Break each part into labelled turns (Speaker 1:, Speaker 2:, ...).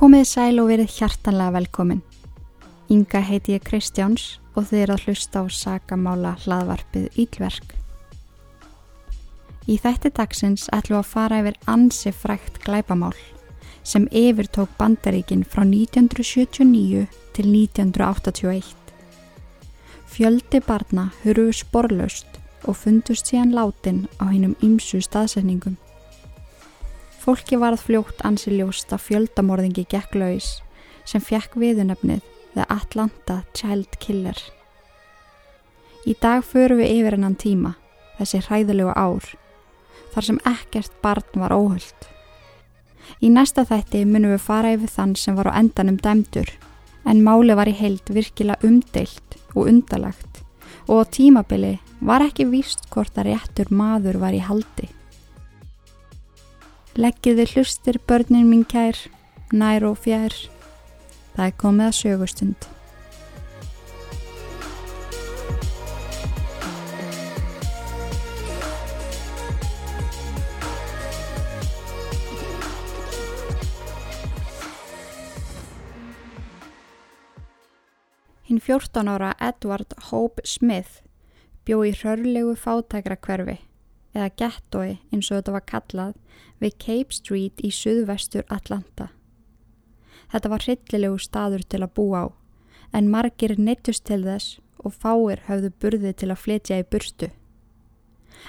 Speaker 1: Komið sæl og verið hjartanlega velkomin. Inga heiti ég Kristjáns og þið er að hlusta á sagamála hlaðvarpið Ílverk. Í þætti dagsins ætlum að fara yfir ansi frækt glæpamál sem yfirtók bandaríkin frá 1979 til 1981. Fjöldi barna hurfu sporlaust og fundust síðan látin á hennum ymsu staðsetningum. Fólki varð fljótt ansi ljóst að fjöldamorðingi gekk laus sem fekk viðunöfnið The Atlanta Child Killer. Í dag förum við yfir hennan tíma, þessi hræðilegu ár, þar sem ekkert barn var óhullt. Í næsta þætti munum við fara yfir þann sem var á endanum dæmdur, en máli var í heild virkilega umdeilt og undalagt og á tímabili var ekki víst hvort að réttur maður var í haldi. Leggiði hlustir börnin mín kær, nær og fjær, það er komið að sögustund. Hinn 14 ára Edward Hope Smith bjó í hrörlegu fátækra hverfi eða gettói eins og þetta var kallað við Cape Street í suðvestur Atlanta. Þetta var hryllilegu staður til að búa á en margir neittust til þess og fáir höfðu burði til að fletja í burstu.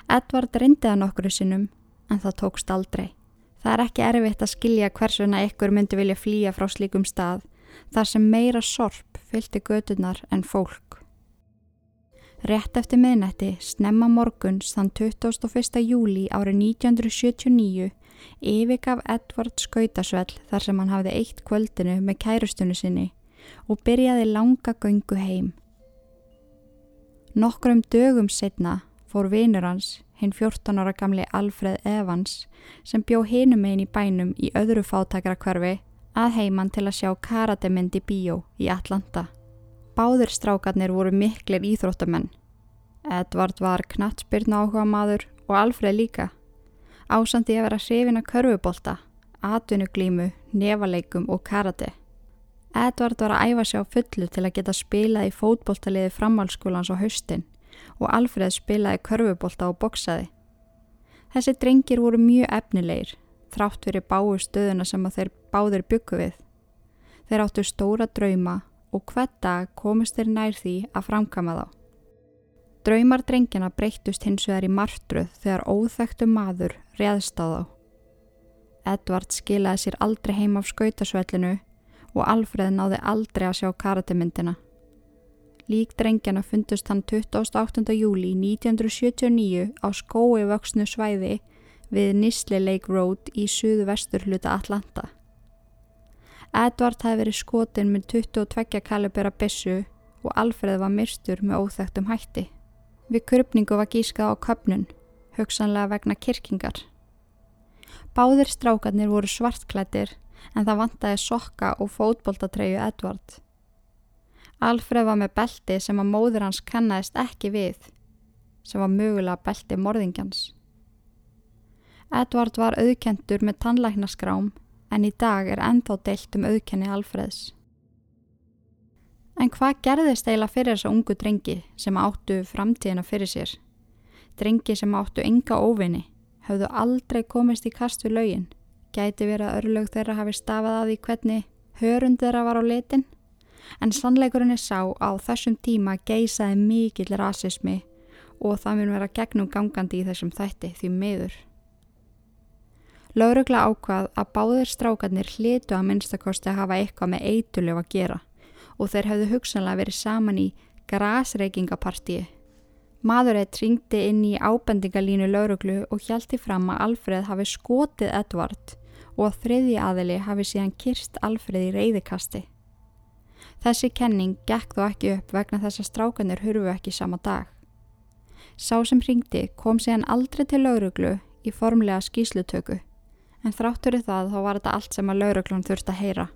Speaker 1: Edvard reyndiða nokkru sinnum en það tókst aldrei. Það er ekki erfitt að skilja hversuna ykkur myndi vilja flýja frá slíkum stað þar sem meira sorp fylgti gödunar en fólk. Rétt eftir miðnætti snemma morguns þann 21. júli árið 1979 yfirgaf Edvard skautasvell þar sem hann hafði eitt kvöldinu með kærustunni sinni og byrjaði langa göngu heim. Nokkrum dögum setna fór vinur hans, hinn 14 ára gamli Alfred Evans, sem bjó hinum einn í bænum í öðru fátakra hverfi, að heiman til að sjá karatemyndi bíó í Atlanta. Báðir strákarnir voru miklir íþróttamenn. Edvard var knattspyrna áhuga maður og Alfred líka. Ásandi að vera hrifin að körfubólta, atvinnuglímu, nefaleikum og karate. Edvard var að æfa sig á fullu til að geta spilað í fótbóltaliði framhalskólans á haustin og Alfred spilaði körfubólta og boksaði. Þessi drengir voru mjög efnilegir, þrátt fyrir báu stöðuna sem þeir báðir byggu við. Þeir áttu stóra drauma og hvert dag komist þeir nær því að framkama þá. Draumar drengjana breyttust hins vegar í martruð þegar óþægtu maður réðst á þá. Edvard skilaði sér aldrei heim af skautasvellinu og Alfred náði aldrei að sjá karatemyndina. Lík drengjana fundust hann 28. júli 1979 á skói vöksnu svæði við Nisle Lake Road í suðu vestur hluta Atlanta. Edvard hafi verið skotin með 22 kalibera bissu og Alfred var myrstur með óþægtum hætti. Við kurpningu var gískað á köpnun, hugsanlega vegna kirkingar. Báðir strákarnir voru svartklættir en það vantaði sokka og fótboltatreyju Edvard. Alfred var með belti sem að móður hans kannast ekki við, sem var mögulega belti morðingjans. Edvard var auðkentur með tannlæknaskrám en í dag er ennþá deilt um auðkenni Alfreds. En hvað gerðist eiginlega fyrir þessa ungu drengi sem áttu framtíðina fyrir sér? Drengi sem áttu enga óvinni, hafðu aldrei komist í kast við laugin, gæti verið að örlög þeirra hafi stafað að því hvernig hörund þeirra var á letin, en sannleikurinn er sá á þessum tíma geisaði mikill rasismi og það mun vera gegnum gangandi í þessum þætti því miður. Laurugla ákvað að báðir strákarnir hlitu að minnstakosti að hafa eitthvað með eitulöf að gera og þeir hefðu hugsanlega verið saman í grasreikingapartíi. Maður eitt ringdi inn í ábendingalínu lauruglu og hjælti fram að Alfred hafi skotið Edvard og að þriði aðili hafi síðan kyrst Alfred í reyðikasti. Þessi kenning gekk þó ekki upp vegna þess að strákanir hurfu ekki sama dag. Sá sem ringdi kom síðan aldrei til lauruglu í formlega skýslutöku en þráttur í það þá var þetta allt sem að lauruglun þurft að heyra.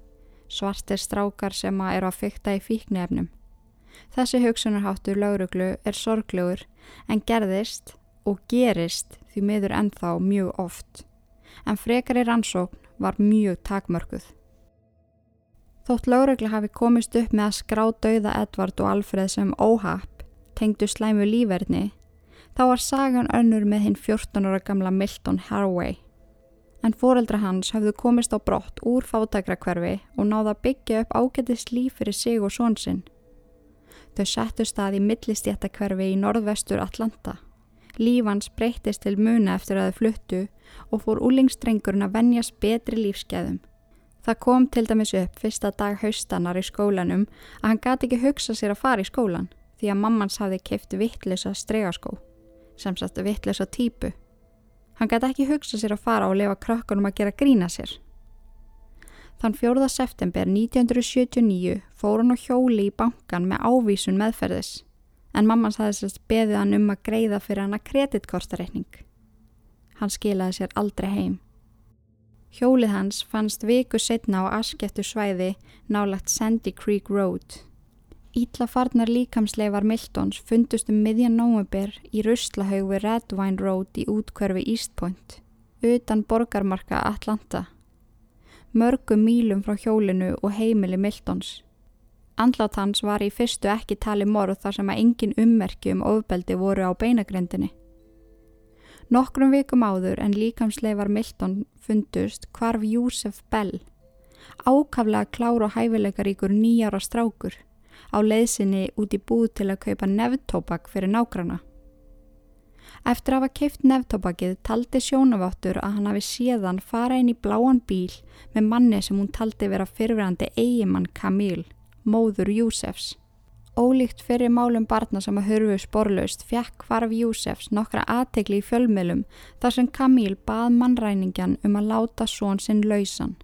Speaker 1: Svartir strákar sem að eru að fykta í fíknefnum. Þessi hugsunarháttur lauruglu er sorglegur en gerðist og gerist því miður ennþá mjög oft. En frekar í rannsókn var mjög takmörkuð. Þótt lögregla hafi komist upp með að skrá dauða Edvard og Alfred sem óhapp, tengdu slæmu lífverðni, þá var sagan önnur með hinn 14 ára gamla Milton Haraway. En foreldra hans hafðu komist á brott úr fátækrakverfi og náða byggja upp ágætist líf fyrir sig og svonsinn. Þau settu stað í millistjættakverfi í norðvestur Atlanta. Lífans breyttist til muna eftir að þau fluttu og fór úlingstrengurinn að vennjast betri lífskeðum. Það kom til dæmis upp fyrsta dag haustanar í skólanum að hann gati ekki hugsa sér að fara í skólan því að mammans hafði keift vittlösa stregaskó, sem sagt vittlösa típu. Hann gati ekki hugsa sér að fara og lefa krökkunum að gera grína sér. Þann 4. september 1979 fór hann á hjóli í bankan með ávísun meðferðis en mammans hafði sérst beðið hann um að greiða fyrir hann að kreditkortareikning. Hann skilaði sér aldrei heim. Hjólið hans fannst viku setna á askettu svæði nálagt Sandy Creek Road. Íllafarnar líkamsleifar Miltons fundust um miðjan nómubir í ruslahaug við Redwine Road í útkverfi East Point, utan borgarmarka Atlanta. Mörgu mílum frá hjólinu og heimili Miltons. Andlát hans var í fyrstu ekki tali morð þar sem að engin ummerki um ofbeldi voru á beinagrindinni. Nokkrum vikum áður en líkamsleifar Milton fundust hvarf Júsef Bell, ákaflega klár og hæfileikaríkur nýjára strákur á leiðsinni út í búð til að kaupa nefntóbak fyrir nágrana. Eftir að hafa keift nefntóbakið taldi sjónaváttur að hann hafi séðan fara inn í bláan bíl með manni sem hún taldi vera fyrfirandi eigimann Camille, móður Júsefs. Ólíkt fyrir málum barna sem að hörfu sporlaust fjekk hvarf Júsefs nokkra aðtegli í fjölmiðlum þar sem Kamíl bað mannræningjan um að láta són sinn lausan.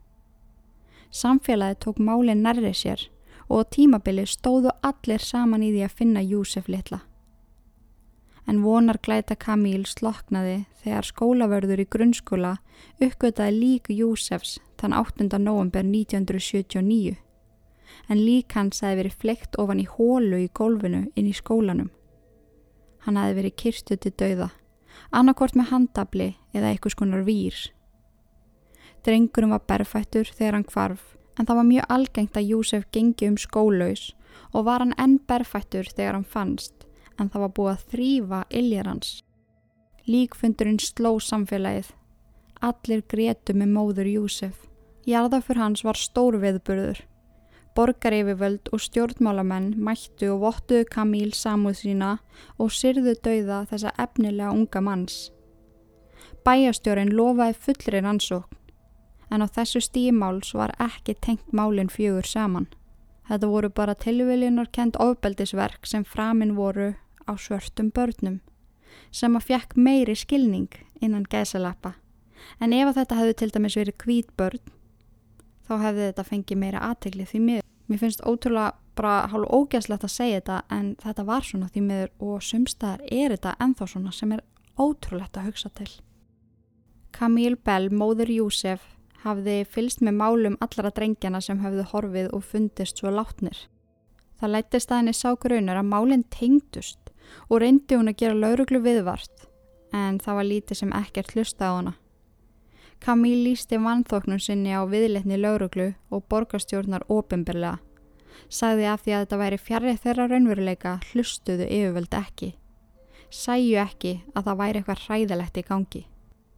Speaker 1: Samfélagi tók málinn nærri sér og tímabili stóðu allir saman í því að finna Júsef litla. En vonar glæta Kamíl sloknaði þegar skólavörður í grunnskóla uppgötaði lík Júsefs þann 8. november 1979 en lík hans hefði verið fleikt ofan í hólu í gólfinu inn í skólanum. Hann hefði verið kirstu til dauða, annarkort með handabli eða eitthvað skonar výr. Drengurum var berfættur þegar hann kvarf, en það var mjög algengt að Júsef gengi um skólaus og var hann enn berfættur þegar hann fannst, en það var búið að þrýfa illjar hans. Líkfundurinn sló samfélagið. Allir gretu með móður Júsef. Jarðafur hans var stór viðburður Borgaryfirvöld og stjórnmálamenn mættu og vottuðu Kamíl samúð sína og syrðu dauða þessa efnilega unga manns. Bæjastjórin lofaði fullri rannsókn, en á þessu stímáls var ekki tengt málinn fjögur saman. Þetta voru bara tilviljunar kent ofbeldisverk sem framinn voru á svörtum börnum, sem að fjekk meiri skilning innan gæsalappa. En ef þetta hefði til dæmis verið hvít börn, þá hefði þetta fengið meira aðtegli því miður. Mér finnst ótrúlega bara hálf ógæslegt að segja þetta en þetta var svona því miður og sumstaðar er þetta enþá svona sem er ótrúlegt að hugsa til. Camille Bell, móður Júsef, hafði fylst með málum allara drengjana sem hafðu horfið og fundist svo látnir. Það lættist að henni sá grunur að málinn tengdust og reyndi hún að gera lauruglu viðvart en það var lítið sem ekkert hlusta á hana. Kamíl lísti vannþóknum sinni á viðletni lauruglu og borgarstjórnar ofinberlega. Sagði af því að þetta væri fjarrið þeirra raunveruleika hlustuðu yfirvöld ekki. Sæju ekki að það væri eitthvað hræðilegt í gangi.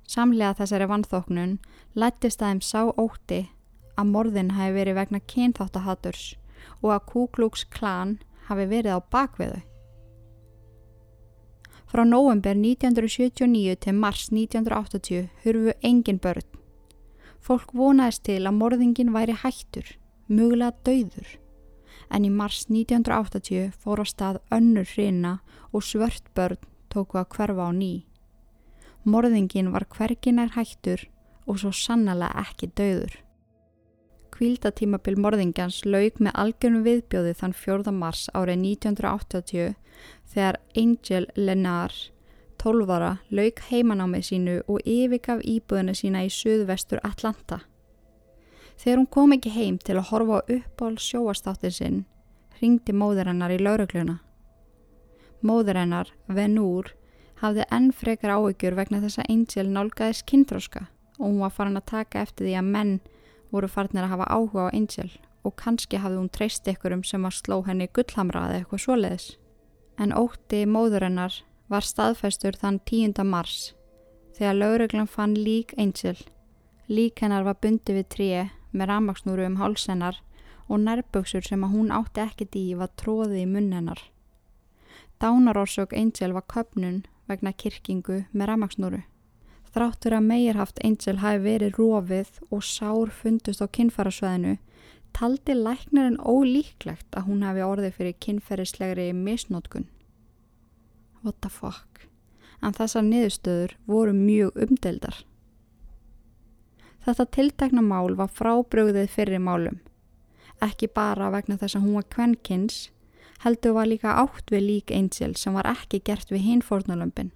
Speaker 1: Samlega þessari vannþóknun lættist að þeim sá ótti að morðin hafi verið vegna kynþáttahaturs og að Kuklúks klan hafi verið á bakveðu. Frá nóvember 1979 til mars 1980 hurfu engin börn. Fólk vonaðist til að morðingin væri hættur, mögulega dauður. En í mars 1980 fór á stað önnur hrina og svört börn tóku að hverfa á ný. Morðingin var hverginar hættur og svo sannlega ekki dauður. Kvíldatímabil morðingjans laug með algjörnum viðbjóði þann 4. mars árið 1980 þegar Angel Lennar, 12 ára, lauk heimanámið sínu og yfirgaf íbúðinu sína í suðvestur Atlanta. Þegar hún kom ekki heim til að horfa á uppból sjóastáttin sinn, ringdi móður hennar í laurugluna. Móður hennar, Venúr, hafði enn frekar áökjur vegna þess að Angel nálgæðis kynþróska og hún var farin að taka eftir því að menn voru farin að hafa áhuga á Angel og kannski hafði hún treyst ykkurum sem að sló henni gullhamra eða eitthvað svoleiðis. En ótti móður hennar var staðfæstur þann 10. mars þegar lauruglan fann lík Angel. Lík hennar var bundi við tríi með ramagsnúru um hálsennar og nærböksur sem að hún átti ekkert í var tróði í munn hennar. Dánarórsök Angel var köpnun vegna kirkingu með ramagsnúru. Þráttur að meirhaft Angel hafi verið rofið og sár fundust á kinnfarasveðinu taldi læknarinn ólíklegt að hún hafi orðið fyrir kinnferðislegri misnótkun. What the fuck? En þessar niðurstöður voru mjög umdeldar. Þetta tiltekna mál var frábröðið fyrir málum. Ekki bara vegna þess að hún var kvennkins, heldur var líka átt við lík Angel sem var ekki gert við hinn fórnulömpin.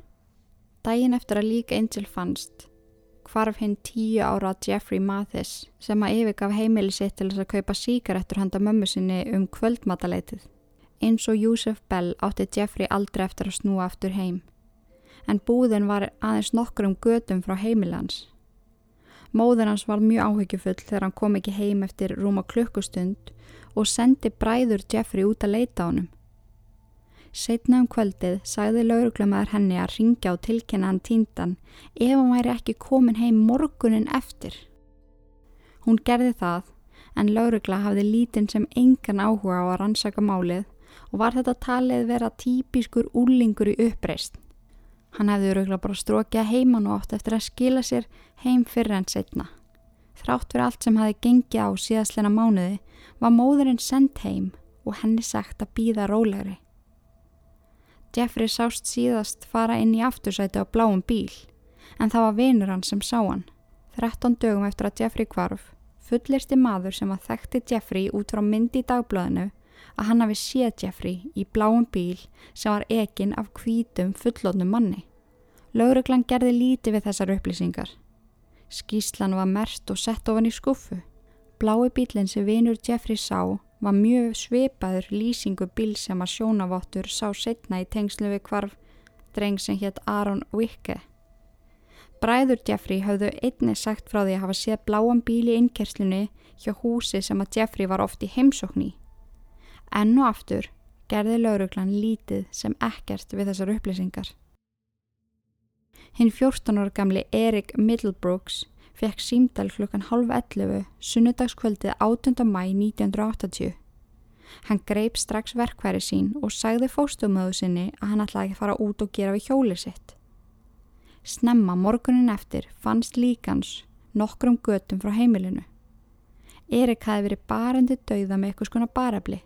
Speaker 1: Dægin eftir að lík Angel fannst, hvarf hinn tíu ára Jeffrey Mathis sem að yfirgaf heimili sitt til þess að kaupa síkarettur handa mömmu sinni um kvöldmataleitið. Eins og Júsef Bell átti Jeffrey aldrei eftir að snúa aftur heim, en búðin var aðeins nokkur um gödum frá heimilans. Móður hans var mjög áhyggjufull þegar hann kom ekki heim eftir rúma klukkustund og sendi bræður Jeffrey út að leita honum. Setna um kvöldið sagði lauruglumæður henni að ringja og tilkynna hann tíndan ef hann væri ekki komin heim morgunin eftir. Hún gerði það en laurugla hafði lítinn sem engan áhuga á að rannsaka málið og var þetta talið vera típiskur úrlingur í uppreist. Hann hefði öruglega bara strókjað heimann og átt eftir að skila sér heim fyrir enn setna. Þrátt fyrir allt sem hafi gengið á síðastleina mánuði var móðurinn sendt heim og henni sagt að býða rólegri. Jeffrey sást síðast fara inn í aftursæti á bláum bíl en það var vinur hann sem sá hann. 13 dögum eftir að Jeffrey kvarf fullirsti maður sem var þekkti Jeffrey út frá myndi í dagblöðinu að hann hafi séð Jeffrey í bláum bíl sem var ekinn af hvítum fullotnum manni. Lauruglan gerði líti við þessar upplýsingar. Skíslan var mert og sett ofan í skuffu. Blái bílinn sem vinur Jeffrey sá var mjög sveipaður lýsingu bíl sem að sjónavottur sá setna í tengslu við hvarf dreng sem hétt Aaron Wicke. Bræður Jeffrey hafðu einni sagt frá því að hafa séð bláan bíl í innkerslunni hjá húsi sem að Jeffrey var oft í heimsókn í. Enn og aftur gerði lauruglan lítið sem ekkert við þessar upplýsingar. Hinn 14 ára gamli Erik Middlebrooks fekk símdal klukkan halv 11 sunnudagskvöldið 8. mæ 1980. Hann greip strax verkværi sín og sagði fóstumöðu sinni að hann ætlaði að fara út og gera við hjólið sitt. Snemma morgunin eftir fannst líkans nokkrum götum frá heimilinu. Erik hafi verið barandi dauða með eitthvað skona barabli.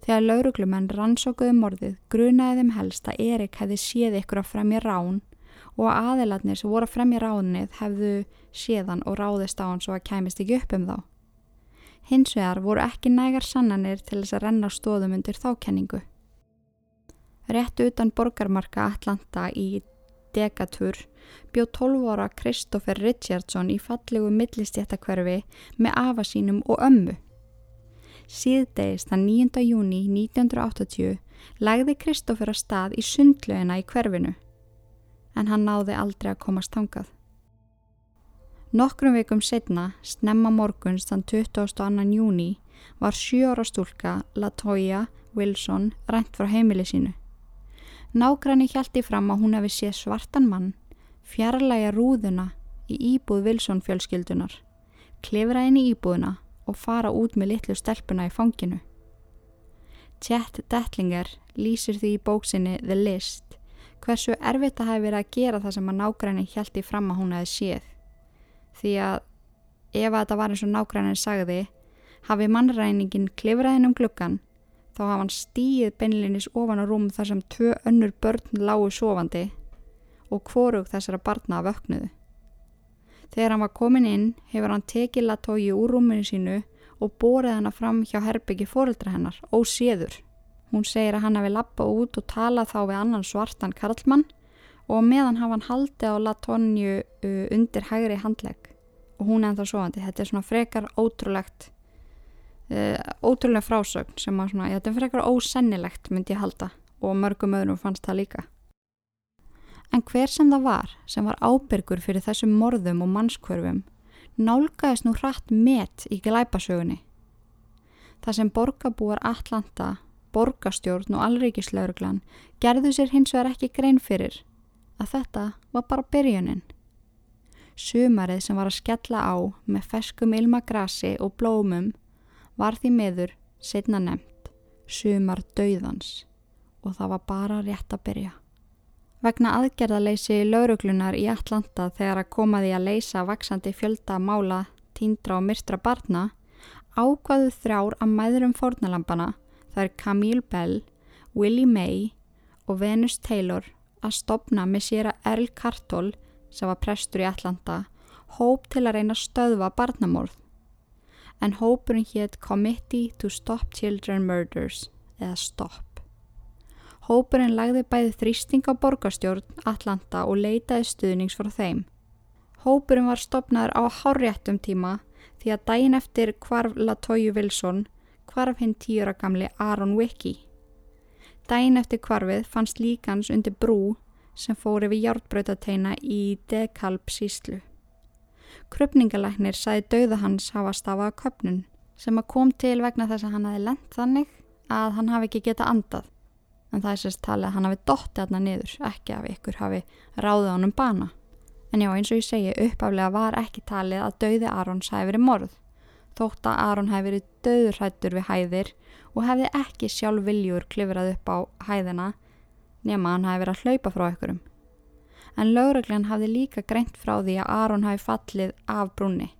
Speaker 1: Þegar lauruglumenn rannsókuðu morðið grunaði þeim helst að Erik hefði séð ykkur að fremja rán og að aðeladnir sem voru að fremja ránið hefðu séðan og ráðist á hann svo að kæmist ekki upp um þá. Hins vegar voru ekki nægar sannanir til þess að renna stóðum undir þákenningu. Rétt utan borgarmarka Atlanta í Degatur bjó 12 ára Kristoffer Richardson í fallegu millistjættakverfi með afa sínum og ömmu. Síðdeist þann 9. júni 1980 lagði Kristófur að stað í sundlöginna í hverfinu, en hann náði aldrei að komast tangað. Nokkrum vikum setna, snemma morguns þann 22. júni, var sjóra stúlka Latoya Wilson rænt frá heimili sínu. Nágranni hjælti fram að hún hefði séð svartan mann, fjarlæga rúðuna í íbúð Wilson fjölskyldunar, klifra inn í íbúðuna og fara út með litlu stelpuna í fanginu. Chet Dettlinger lýsir því í bóksinni The List hversu erfitt það hefði verið að gera það sem að nágrænin hjælti fram að hún hefði séð. Því að ef að þetta var eins og nágrænin sagði hafi mannræningin klifraðin um gluggan þá hafa hann stíð beinlinis ofan á rúm þar sem tvö önnur börn lágu sofandi og hvorug þessara barna vöknuðu. Þegar hann var komin inn hefur hann tekið Latói úr rúminu sínu og borið hana fram hjá herbyggi fóreldra hennar, óséður. Hún segir að hann hefði lappað út og talað þá við annan svartan Karlmann og meðan hafa hann haldið á Latóniu uh, undir hægri handlegg og hún er ennþá svoandi. Þetta er svona frekar ótrúlegt, uh, ótrúlega frásögn sem að svona, þetta er frekar ósennilegt myndi ég halda og mörgum öðrum fannst það líka. En hver sem það var sem var ábyrgur fyrir þessum morðum og mannskvörfum nálgæðist nú hratt met í glæpasögunni Það sem borgarbúar Atlanta, borgastjórn og allríkislauruglan gerðu sér hins vegar ekki grein fyrir að þetta var bara byrjunin. Sumarið sem var að skella á með feskum ilmagrasi og blómum var því meður setna nefnt sumar dauðans og það var bara rétt að byrja. Vegna aðgerðaleysi lauruglunar í Atlanta þegar að komaði að leysa vaksandi fjölda mála, tíndra og myrstra barna, ákvaðu þrjár að mæðurum fórnalampana, það er Camille Bell, Willie May og Venus Taylor að stopna með sér að Earl Cartol, sem var prestur í Atlanta, hóp til að reyna að stöðva barnamorð. En hópurinn hétt Committee to Stop Children Murders, eða STOP. Hópurinn lagði bæði þrýsting á borgarstjórn Atlanta og leitaði stuðnings frá þeim. Hópurinn var stopnaður á háréttum tíma því að daginn eftir kvarf Latoyu Wilson kvarf hinn tíura gamli Aaron Wicki. Daginn eftir kvarfið fannst líkans undir brú sem fór yfir hjártbrautateina í Dekalb síslu. Krupningalæknir saði dauða hans hafa stafað köpnun sem að kom til vegna þess að hann hafi lent þannig að hann hafi ekki getað andað en það er sérst talið að hann hafi dotti aðna niður, ekki að ykkur hafi ráðið honum bana. En já, eins og ég segi, uppaflega var ekki talið að dauði Arons hafi verið morð, þótt að Aron hafi verið dauðurrættur við hæðir og hefði ekki sjálf viljur klifrað upp á hæðina nema hann hafi verið að hlaupa frá ykkurum. En lögreglan hafi líka greint frá því að Aron hafi fallið af brunni,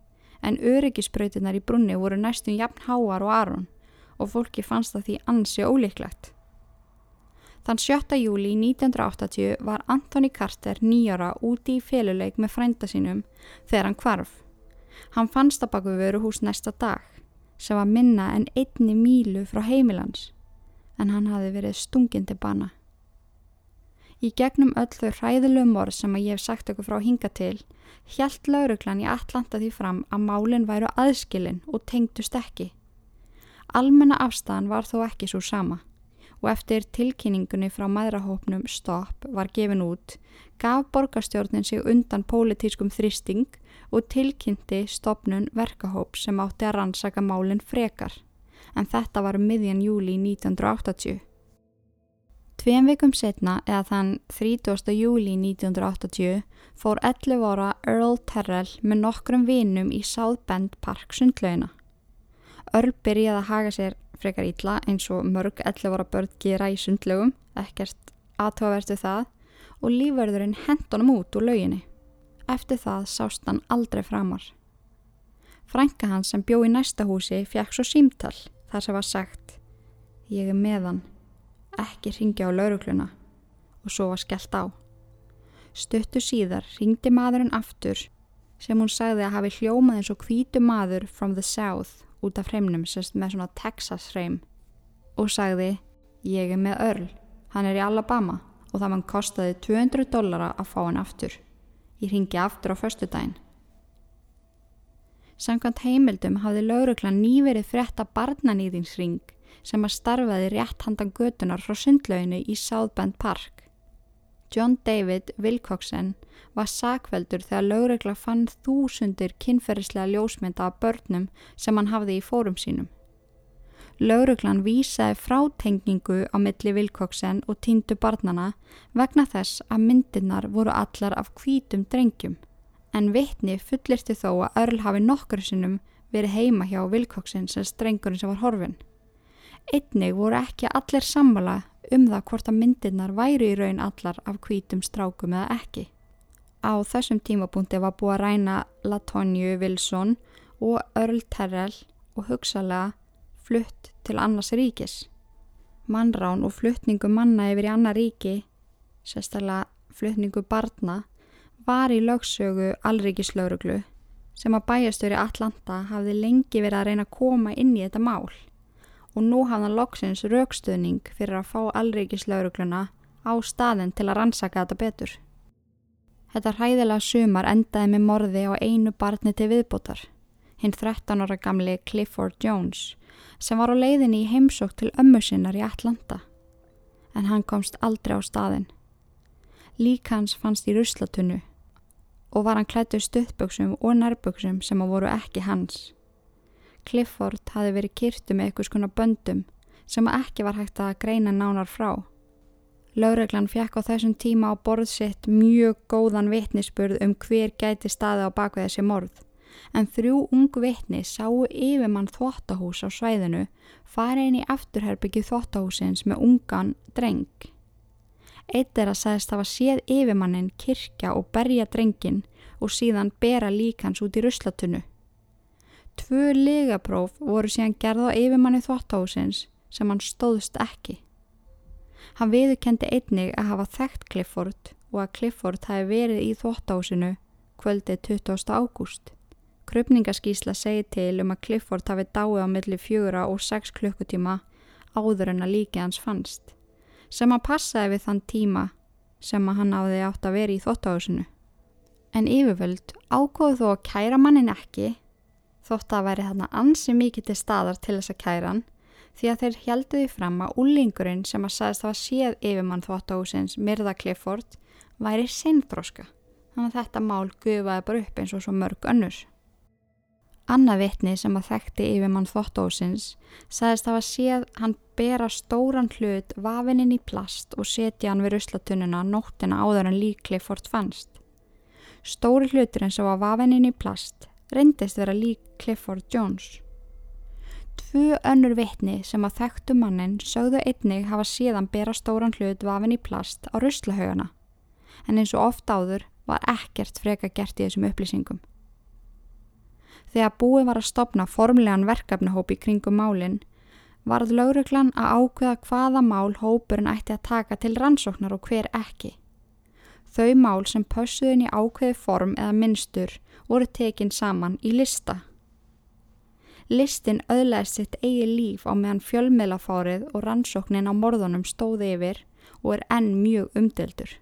Speaker 1: en öryggisbrautinnar í brunni voru næstum jafn háar og Aron og fólki fannst það því ansi ólíklegt. Þann 7. júli 1980 var Anthony Carter nýjara úti í féluleik með frænda sínum þegar hann kvarf. Hann fannst að baku veru hús næsta dag sem var minna en einni mílu frá heimilans en hann hafi verið stungin til bana. Í gegnum öll þau hræðilegu morð sem að ég hef sagt okkur frá hinga til hjælt lauruglan í Atlanta því fram að málinn væru aðskilin og tengdust ekki. Almenna afstæðan var þó ekki svo sama og eftir tilkynningunni frá maðurahópnum Stopp var gefin út, gaf borgarstjórnin sig undan pólitískum þristing og tilkynnti stopnun verkahóp sem átti að rannsaka málinn frekar, en þetta var um miðjan júli 1980. Tveim vikum setna, eða þann 30. júli 1980, fór 11 ára Earl Terrell með nokkrum vinum í South Bend Park sundlauna. Earl byrjaði að haga sér frekar ítla eins og mörg 11 ára börn gera í sundlegum, ekkert aðtóavertu það og lífverðurinn hendunum út úr lauginni. Eftir það sást hann aldrei framar. Frænka hans sem bjó í næsta húsi fjekk svo símtall þar sem var sagt Ég er meðan, ekki ringja á laurugluna og svo var skellt á. Stuttu síðar ringdi maðurinn aftur sem hún sagði að hafi hljómað eins og hvítu maður from the south út af hreimnum sérst með svona Texas hreim og sagði ég er með Earl, hann er í Alabama og það mann kostiði 200 dollara að fá hann aftur. Ég ringi aftur á förstu daginn. Samkvæmt heimildum hafði lauruglan nýverið frétta barnanýðingsring sem að starfaði rétt handan götunar frá sundlauginu í South Bend Park. John David Wilcoxen var sakveldur þegar lögregla fann þúsundir kynferðislega ljósmynda af börnum sem hann hafði í fórum sínum. Lögreglan vísaði frátengingu á milli Wilcoxen og týndu barnana vegna þess að myndirnar voru allar af hvítum drengjum en vittni fullirti þó að Örl hafi nokkur sinnum verið heima hjá Wilcoxen sem strengurinn sem var horfin. Einnig voru ekki allir samvala um það hvort að myndirnar væri í raun allar af hvítum strákum eða ekki. Á þessum tímapunkti var búið að ræna Latonju Wilson og Earl Terrell og hugsalega flutt til annars ríkis. Mannrán og fluttningu manna yfir í annar ríki, sérstaklega fluttningu barna, var í lögsögu allríkislauruglu sem að bæjastöri Atlanta hafði lengi verið að reyna að koma inn í þetta mál og nú hafði hann loksins raukstöðning fyrir að fá allríkislaurugluna á staðin til að rannsaka þetta betur. Þetta hræðilega sumar endaði með morði á einu barni til viðbótar, hinn 13 ára gamli Clifford Jones, sem var á leiðinni í heimsók til ömmu sinnar í Atlanta, en hann komst aldrei á staðin. Lík hans fannst í ruslatunnu og var hann klættu stuðböksum og nærböksum sem að voru ekki hans. Clifford hafi verið kyrtu með eitthvað skona böndum sem ekki var hægt að greina nánar frá. Laureglan fekk á þessum tíma á borðsitt mjög góðan vitnisspurð um hver gæti staði á bakvið þessi morð en þrjú ung vitni sáu yfirmann þvóttahús á svæðinu fara inn í afturherbyggi þvóttahúsins með ungan dreng. Eitt er að sagðist hafa séð yfirmannin kirkja og berja drengin og síðan bera líkans út í ruslatunnu. Tvö legapróf voru síðan gerð á yfirmanni þvóttahúsins sem hann stóðst ekki. Hann viðkendi einnig að hafa þekkt Clifford og að Clifford hafi verið í þvóttahúsinu kvöldið 20. ágúst. Krupningaskísla segi til um að Clifford hafi dáið á milli fjögura og sex klukkutíma áður en að líki hans fannst, sem að passaði við þann tíma sem að hann áði átt að vera í þóttáðusinu. En yfirvöld ágóðu þó að kæra mannin ekki, þótt að veri þarna ansi mikið til staðar til þess að kæra hann, því að þeir helduði fram að úlingurinn sem að sagðist að séð yfirmann þóttáðusins Mirða Clifford væri sinnþróska, þannig að þetta mál gufaði bara upp eins og svo mörg önnurs. Annað vitni sem að þekkti yfir mann þvottósins sagðist að hafa séð hann bera stóran hlut vafininn í plast og setja hann við ruslatununa nóttina áður en líkli fort fannst. Stóri hluturinn sem var vafininn í plast reyndist vera lík Clifford Jones. Tvö önnur vitni sem að þekktu mannin sögðu einnig hafa síðan bera stóran hlut vafin í plast á ruslahaugana en eins og oft áður var ekkert freka gert í þessum upplýsingum. Þegar búið var að stopna formlegan verkefnahóp í kringum málinn varð lauruglan að ákveða hvaða mál hópurinn ætti að taka til rannsóknar og hver ekki. Þau mál sem pössuðin í ákveði form eða minnstur voru tekin saman í lista. Listin öðlaðist sitt eigi líf á meðan fjölmiðlafárið og rannsóknin á morðunum stóði yfir og er enn mjög umdeldur.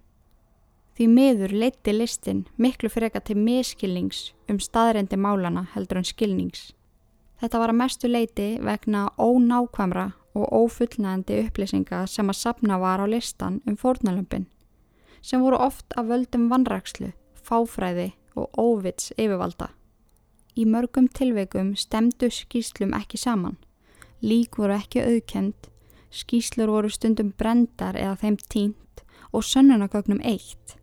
Speaker 1: Því miður leitti listin miklu freka til miskilnings um staðrendi málana heldur en skilnings. Þetta var að mestu leiti vegna ónákvamra og ófullnægandi upplýsinga sem að sapna var á listan um fórnalömpin, sem voru oft af völdum vanrakslu, fáfræði og óvits yfirvalda. Í mörgum tilveikum stemdu skýslum ekki saman, lík voru ekki auðkend, skýslur voru stundum brendar eða þeim tínt og sönnunagögnum eitt.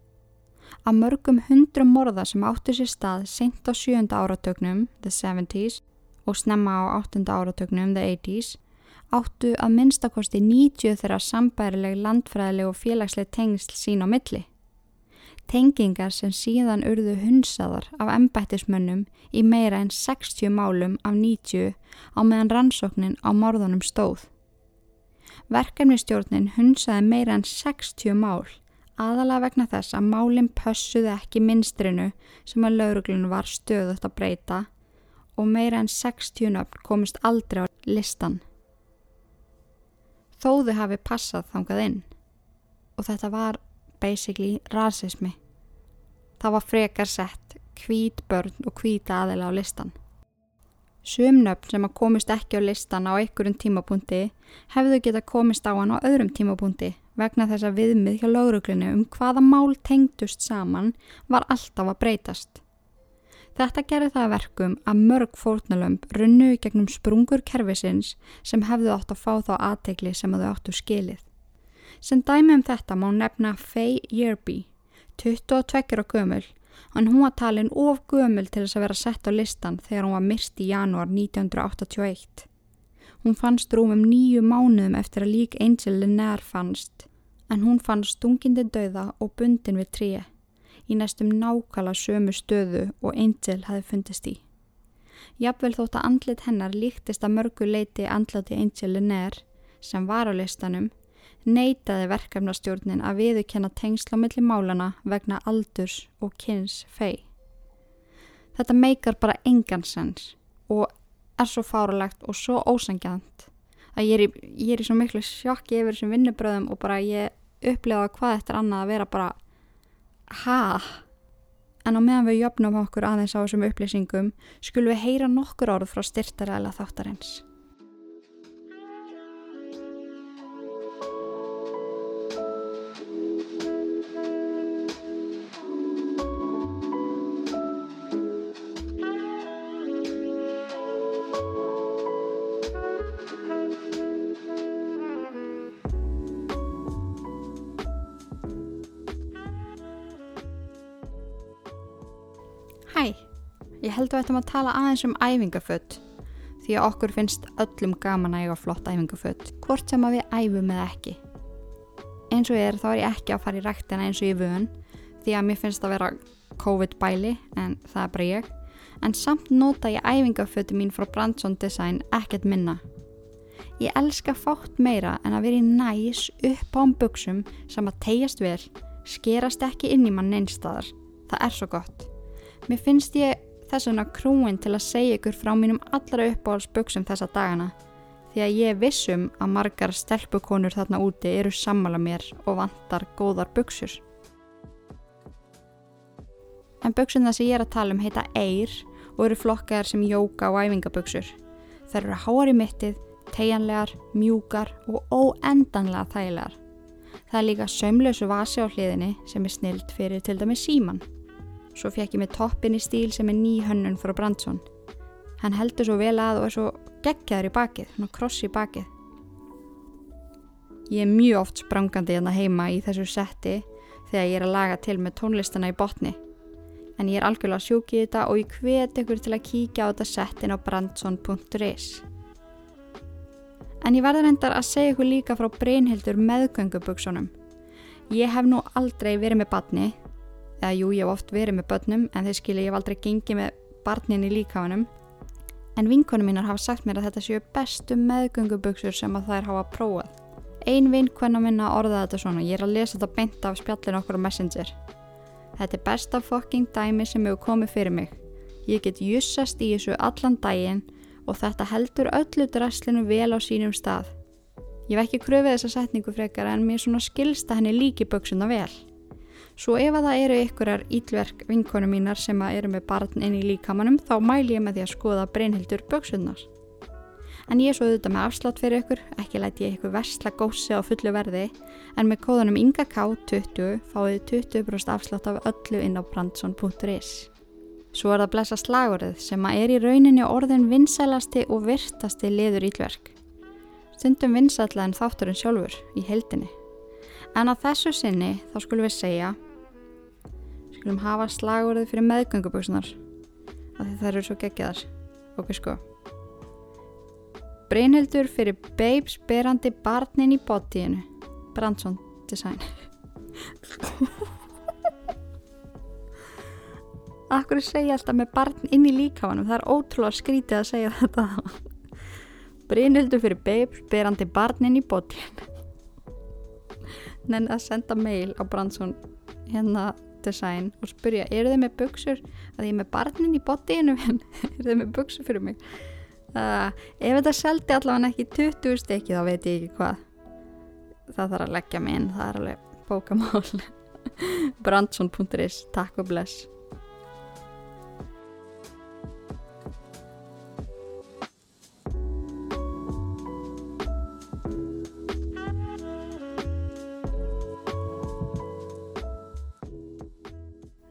Speaker 1: Að mörgum hundrum morða sem áttu sér stað seint á sjönda áratögnum, the 70's, og snemma á áttunda áratögnum, the 80's, áttu að minnstakosti 90 þeirra sambærileg landfræðileg og félagsleg tengsl sín á milli. Tengingar sem síðan urðu hunsaðar af embættismönnum í meira en 60 málum af 90 á meðan rannsóknin á morðunum stóð. Verkefnistjórnin hunsaði meira en 60 mál aðalega vegna þess að málinn pössuði ekki minstrinu sem að lauruglun var stöðut að breyta og meira en 60 nöfn komist aldrei á listan. Þóðu hafi passað þangað inn og þetta var basically rasismi. Það var frekar sett hvít börn og hvíta aðila á listan. Sumnöfn sem að komist ekki á listan á einhverjum tímapunkti hefðu geta komist á hann á öðrum tímapunkti vegna þess að viðmið hjá lauruglunu um hvaða mál tengdust saman var alltaf að breytast. Þetta gerði það verkum að mörg fórnalömp runnu gegnum sprungur kervisins sem hefðu átt að fá þá aðtegli sem þau áttu skilið. Sem dæmi um þetta má nefna Faye Yerby, 22 á gömul, en hún var talin of gömul til þess að vera sett á listan þegar hún var myrst í janúar 1981. Hún fannst rúmum nýju mánuðum eftir að lík Angel Linnair fannst, en hún fannst stungindi dauða og bundin við tríi, í næstum nákala sömu stöðu og Angel hafi fundist í. Jafnvel þótt að andlit hennar líktist að mörgu leiti andlati Angel Linnair, sem var á listanum, neytaði verkefnastjórnin að viðukenna tengsla millir málana vegna aldurs og kynns fei. Þetta meikar bara engan sens og er svo fáralegt og svo ósangjant að ég er, í, ég er í svo miklu sjokki yfir þessum vinnubröðum og bara ég upplefa hvað er annað að vera bara ha? En á meðan við jöfnum okkur aðeins á þessum upplýsingum skulum við heyra nokkur orð frá styrtaræðila þáttarins held að við ættum að tala aðeins um æfingaföld því að okkur finnst öllum gaman að eiga flott æfingaföld, hvort sem að við æfum eða ekki. Eins og ég er þá er ég ekki að fara í ræktina eins og ég vun því að mér finnst að vera COVID bæli en það er bara ég, en samt nota ég æfingafötu mín frá Brandsson Design ekkert minna. Ég elska fátt meira en að vera í næs upp án buksum sem að tegjast vel, skerast ekki inn í mann einstadar. Það er svo gott. Mér finnst ég þess vegna krúin til að segja ykkur frá mínum allra uppáhaldsbuksum þessa dagana því að ég vissum að margar stelpukonur þarna úti eru sammála mér og vantar góðar buksur. En buksuna sem ég er að tala um heita Eir og eru flokkaðar sem jóka og æfingabuksur. Það eru háar í mittið, tegjanlegar, mjúkar og óendanlega þægilegar. Það er líka sömlösu vasi á hliðinni sem er snild fyrir til dæmi síman. Svo fekk ég með toppin í stíl sem er ný hönnun frá Brandsson. Hann heldur svo vel að og er svo geggjaður í bakið, hann á kross í bakið. Ég er mjög oft sprangandi hérna heima í þessu setti þegar ég er að laga til með tónlistana í botni. En ég er algjörlega sjúk í þetta og ég hvet ykkur til að kíkja á þetta settin á brandsson.is. En ég verður endar að segja ykkur líka frá breynhildur meðgöngubuksunum. Ég hef nú aldrei verið með batni eða jú, ég hef oft verið með börnum en þeir skilja ég hef aldrei gengið með barnin í líkafanum en vinkonum mínar hafa sagt mér að þetta séu bestu meðgöngubuksur sem að þær hafa prófað. Ein vinkona minna orðaði þetta svona ég er að lesa þetta beint af spjallin okkur á Messenger. Þetta er besta fokking dæmi sem hefur komið fyrir mig. Ég get jussast í þessu allan daginn og þetta heldur öllu drasslinu vel á sínum stað. Ég vekki kröfið þessa setningu frekar en mér svona skilsta henni líki buksuna vel Svo ef að það eru ykkurar ílverk vinkonu mínar sem að eru með barn inn í líkamannum þá mæl ég með því að skoða breynhildur böksunnar. En ég svo auðvitað með afslátt fyrir ykkur, ekki læti ég ykkur versla gósi á fullu verði en með kóðunum INGAK20 fáið 20% afslátt af öllu inn á brandsson.is. Svo er það blessa slagurðið sem að er í rauninni orðin vinsælasti og virtasti liður ílverk. Stundum vinsætla en þátturinn sjálfur í heldinni. En að þessu sinni þá skulum við segja skulum hafa slagurðið fyrir meðgönguböksunar af því það eru svo geggjaðar. Ok sko Brynhildur fyrir babes berandi barnin í botíinu Brandsson design. Akkur segja alltaf með barn inn í líkafanum það er ótrúlega skrítið að segja þetta. Brynhildur fyrir babes berandi barnin í botíinu Nenni að senda mail á Brandsson hérna design og spurja eru þið með buksur að ég er með barnin í botíinu eru þið með buksur fyrir mig? Uh, ef þetta seldi allavega ekki 20 stykki þá veit ég ekki hvað. Það þarf að leggja mig inn það er alveg bókamál. Brandsson.is takk og bless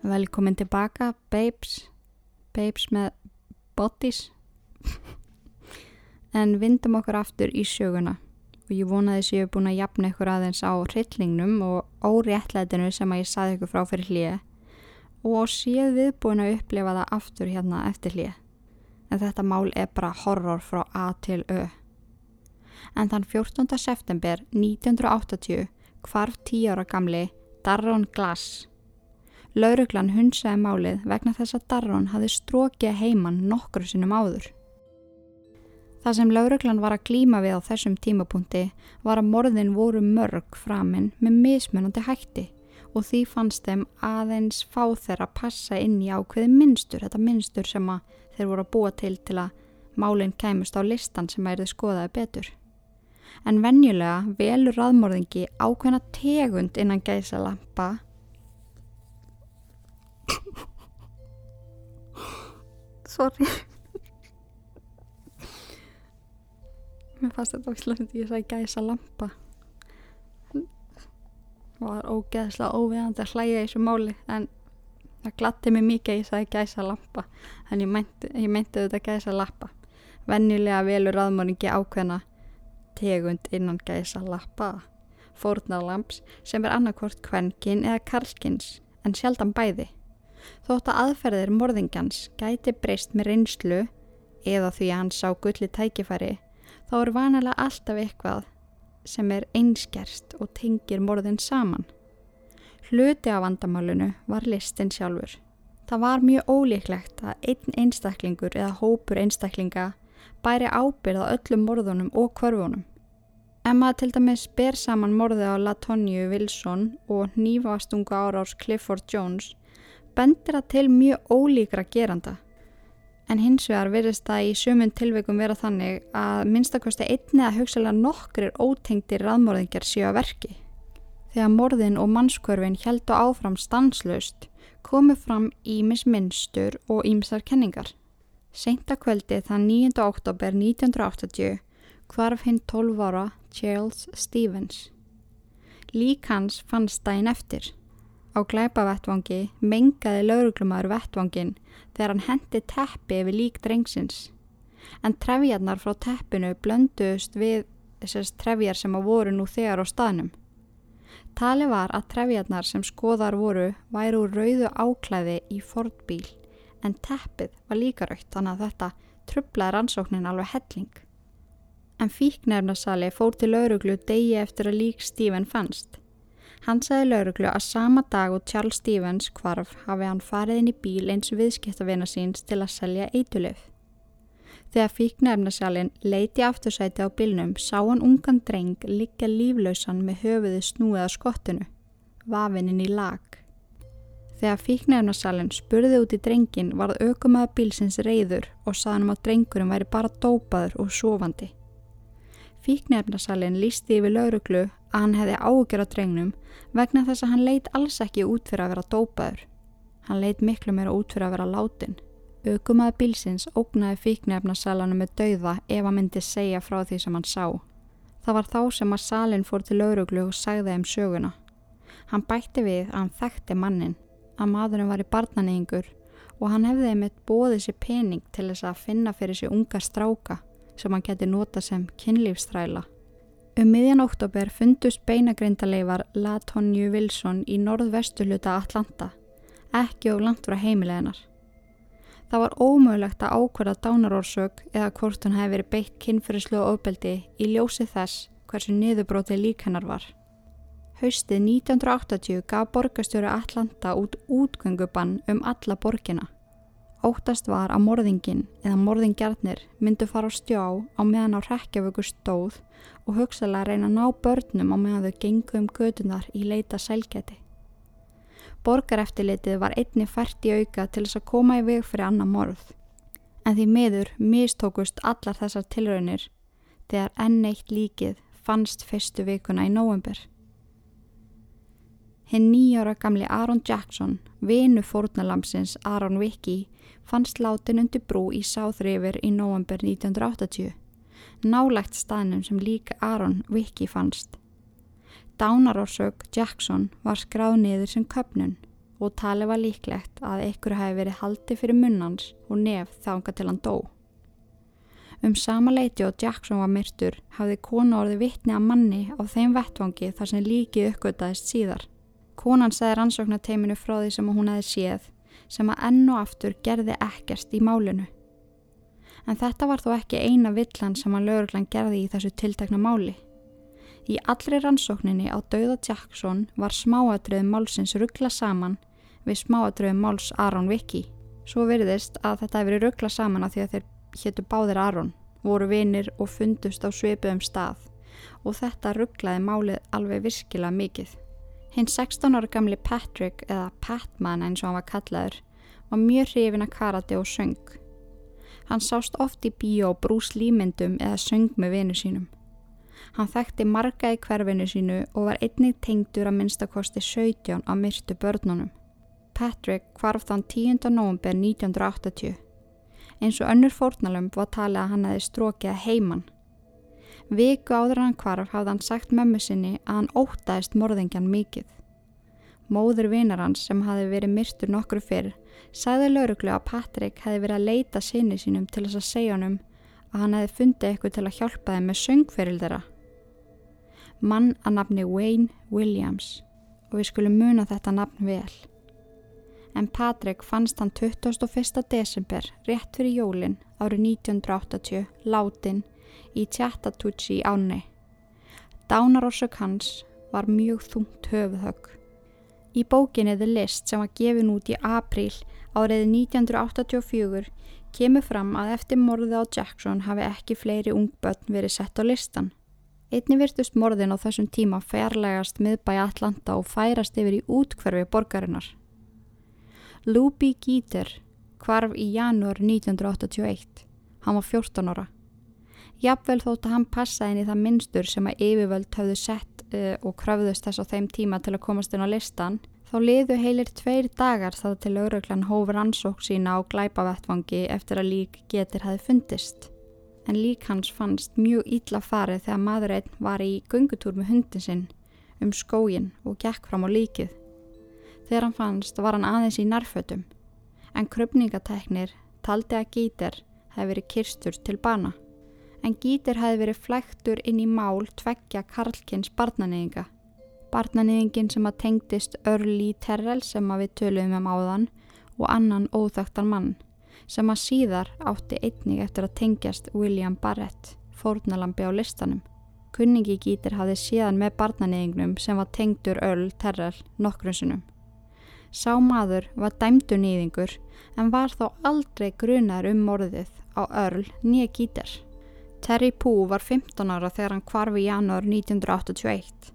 Speaker 1: Velkomin tilbaka, babes, babes með bodies. en vindum okkur aftur í söguna og ég vonaði að ég hef búin að jafna ykkur aðeins á hryllingnum og óréttlætinu sem að ég saði ykkur frá fyrir hlýja og séð við búin að upplefa það aftur hérna eftir hlýja. En þetta mál er bara horror frá A til Ö. En þann 14. september 1980 hvarf 10 ára gamli Darron Glass Lauruglan hunsaði málið vegna þess að Darron hafi strókið heimann nokkru sinnum áður. Það sem lauruglan var að glíma við á þessum tímapunkti var að morðin voru mörg framinn með mismunandi hætti og því fannst þeim aðeins fá þeirra að passa inn í ákveði minnstur, þetta minnstur sem þeir voru að búa til til að málinn kæmust á listan sem erðu skoðaði betur. En venjulega velur raðmorðingi ákveðna tegund innan gæsa lampa sorry. Mér fannst þetta óslæmt ég sagði gæsa lampa. Og það var ógeðslega óviðandi að hlæja í þessu máli en það glatti mig mikið ég sagði gæsa lampa. En ég meinti, ég meinti þetta gæsa lappa. Vennilega velur aðmörningi ákveðna tegund innan gæsa lappa. Fórnarlamps sem er annarkort kvenkin eða karlkins en sjaldan bæði Þótt að aðferðir morðingjans gæti breyst með reynslu eða því að hann sá gulli tækifæri þá er vanalega alltaf eitthvað sem er einskerst og tengir morðin saman. Hluti af vandamálunu var listin sjálfur. Það var mjög ólíklegt að einn einstaklingur eða hópur einstaklinga bæri ábyrð á öllum morðunum og kvörfunum. Maður til dæmis ber saman morði á Latonju Wilson og nýfastunga árás Clifford Jones bendir það til mjög ólíkra geranda. En hins vegar verðist það í sömund tilveikum vera þannig að minnstakosti einni að hugsalega nokkrir ótengtir raðmorðingar séu að verki. Þegar morðin og mannskörfin heldu áfram stanslust komu fram ímis minnstur og ímsar kenningar. Seinta kvöldi þann 9. oktober 1980 hvarf hinn 12 ára Charles Stevens. Lík hans fannst dægin eftir. Á glæpavettvangi mengaði lauruglumæður vettvangin þegar hann hendi teppi yfir lík drengsins. En trefjarnar frá teppinu blönduðust við þessast trefjar sem að voru nú þegar á staðnum. Tali var að trefjarnar sem skoðar voru væri úr rauðu áklæði í fordbíl en teppið var líka raukt þannig að þetta trublaði rannsóknin alveg helling. En fíknefnarsali fór til lauruglu degi eftir að lík Stephen fannst. Hann sagði lauruglu að sama dag og Charles Stevens kvarf hafi hann farið inn í bíl eins viðskiptavina síns til að selja eitulif. Þegar fíknefnasalinn leiti aftursæti á bílnum sá hann ungan dreng liggja líflausan með höfuði snúið á skottinu, vafininn í lag. Þegar fíknefnasalinn spurði út í drengin varð aukumæða bílsins reyður og saðan um að drengurum væri bara dópaður og sofandi. Fíknefnasalinn lísti yfir lauruglu að hann hefði ágjör á drengnum vegna þess að hann leit alls ekki út fyrir að vera dópaður. Hann leit miklu meira út fyrir að vera látin. Aukumaði bílsins ógnaði fíknefnasalanum með dauða ef hann myndi segja frá því sem hann sá. Það var þá sem að salin fór til lauruglu og sagði þeim söguna. Hann bætti við að hann þekkti mannin, að maðurinn var í barnaneyingur og hann hefði einmitt bóðið sér pening til þess að finna fyrir sér unga stráka sem hann geti nota sem kynlífstræla. Um miðjan oktober fundust beinagrindaleifar Latonju Wilson í norðvestu hluta Atlanta, ekki og langt frá heimileginar. Það var ómögulegt að ákverða dánarórsök eða hvort hann hefði verið beitt kynferðislu og ofbeldi í ljósi þess hversu niðurbrótið lík hennar var. Haustið 1980 gaf borgastjóri Atlanta út útgöngubann um alla borgina. Óttast var að morðingin eða morðingjarnir myndu fara á stjá á meðan á rekjavöku stóð og hugsalega reyna að ná börnum á meðan þau gengu um gödunar í leita sælgeti. Borgareftilitið var einni fært í auka til þess að koma í veg fyrir annar morð. En því miður mistókust allar þessar tilraunir þegar enn eitt líkið fannst fyrstu vikuna í nóvember. Hinn nýjára gamli Aaron Jackson, vinu fórnalamsins Aaron Wicki, fannst látin undir brú í South River í november 1980, nálægt staðnum sem líka Aaron Wicki fannst. Dánarórsök Jackson var skráð niður sem köpnun og talið var líklegt að ykkur hafi verið haldi fyrir munnans og nef þánga til hann dó. Um sama leiti og Jackson var myrtur hafði konu orði vittni að manni á þeim vettvangi þar sem líkið uppgötaðist síðar. Konan segði rannsóknarteiminu frá því sem hún hefði séð sem að enn og aftur gerði ekkert í málinu. En þetta var þó ekki eina villan sem að lauruglan gerði í þessu tiltakna máli. Í allri rannsókninni á dauða Jackson var smáadröðum málsins ruggla saman við smáadröðum máls Aron Wicki. Svo veriðist að þetta hefur verið ruggla saman að því að þeir héttu báðir Aron, voru vinir og fundust á sveipuðum stað og þetta rugglaði málið alveg virkilega mikið. Hinn 16 ára gamli Patrick, eða Patman eins og hann var kallaður, var mjög hrifin að karate og söng. Hann sást oft í bíó og brús límyndum eða söng með vinu sínum. Hann þekkti marga í hverfinu sínu og var einnig tengdur að minnstakosti 17 á myrtu börnunum. Patrick hvarf þann 10. november 1980. Eins og önnur fórnalömp var talið að hann hefði strókið heimann. Viku áður hann hvarf hafði hann sagt mömmu sinni að hann ótaðist morðingjan mikið. Móður vinar hans sem hafi verið myrtur nokkru fyrr sagði lauruglu að Patrik hefði verið að leita sinni sínum til þess að segja honum að hann hefði fundið eitthvað til að hjálpa þeim með söngferil þeirra. Mann að nafni Wayne Williams og við skulum muna þetta nafn vel. en Patrik fannst hann 21. desember rétt fyrir jólin árið 1980 látin í Tjattatútsi áni. Dánarórsök hans var mjög þungt höfuðhögg. Í bókinni The List sem var gefin út í apríl árið 1984 kemur fram að eftir morðið á Jackson hafi ekki fleiri ungbötn verið sett á listan. Einni virtust morðin á þessum tíma fjarlægast miðbæi Atlanta og færast yfir í útkverfi borgarinnar. Luby Gíter kvarf í janúar 1981. Hann var 14 ára. Jafnvel þótt að hann passaði inn í það minnstur sem að yfirvöld hafðu sett uh, og kröfðust þess á þeim tíma til að komast inn á listan, þá liðu heilir tveir dagar þá til auðvöglan hófur ansók sína á glæpavettvangi eftir að lík getur hafi fundist. En lík hans fannst mjög ítla farið þegar maður einn var í gungutúr með hundin sinn um skógin og gekk fram á líkið. Þegar hann fannst var hann aðeins í nærfötum, en kröpningateknir taldi að gítir hefði verið kirstur til bana. En gítir hefði verið flæktur inn í mál tveggja Karlkins barnaneyinga. Barnaneyingin sem að tengdist Early Terrell sem að við töluðum um áðan og annan óþögtan mann sem að síðar átti einnig eftir að tengjast William Barrett, fórnalambi á listanum. Kunningi gítir hafði síðan með barnaneyingnum sem var tengdur Earl Terrell nokkrunsunum. Sá maður var dæmdu nýðingur en var þó aldrei grunar um morðið á Earl nýja gítar. Terry Pooh var 15 ára þegar hann kvarfi í janúar 1981.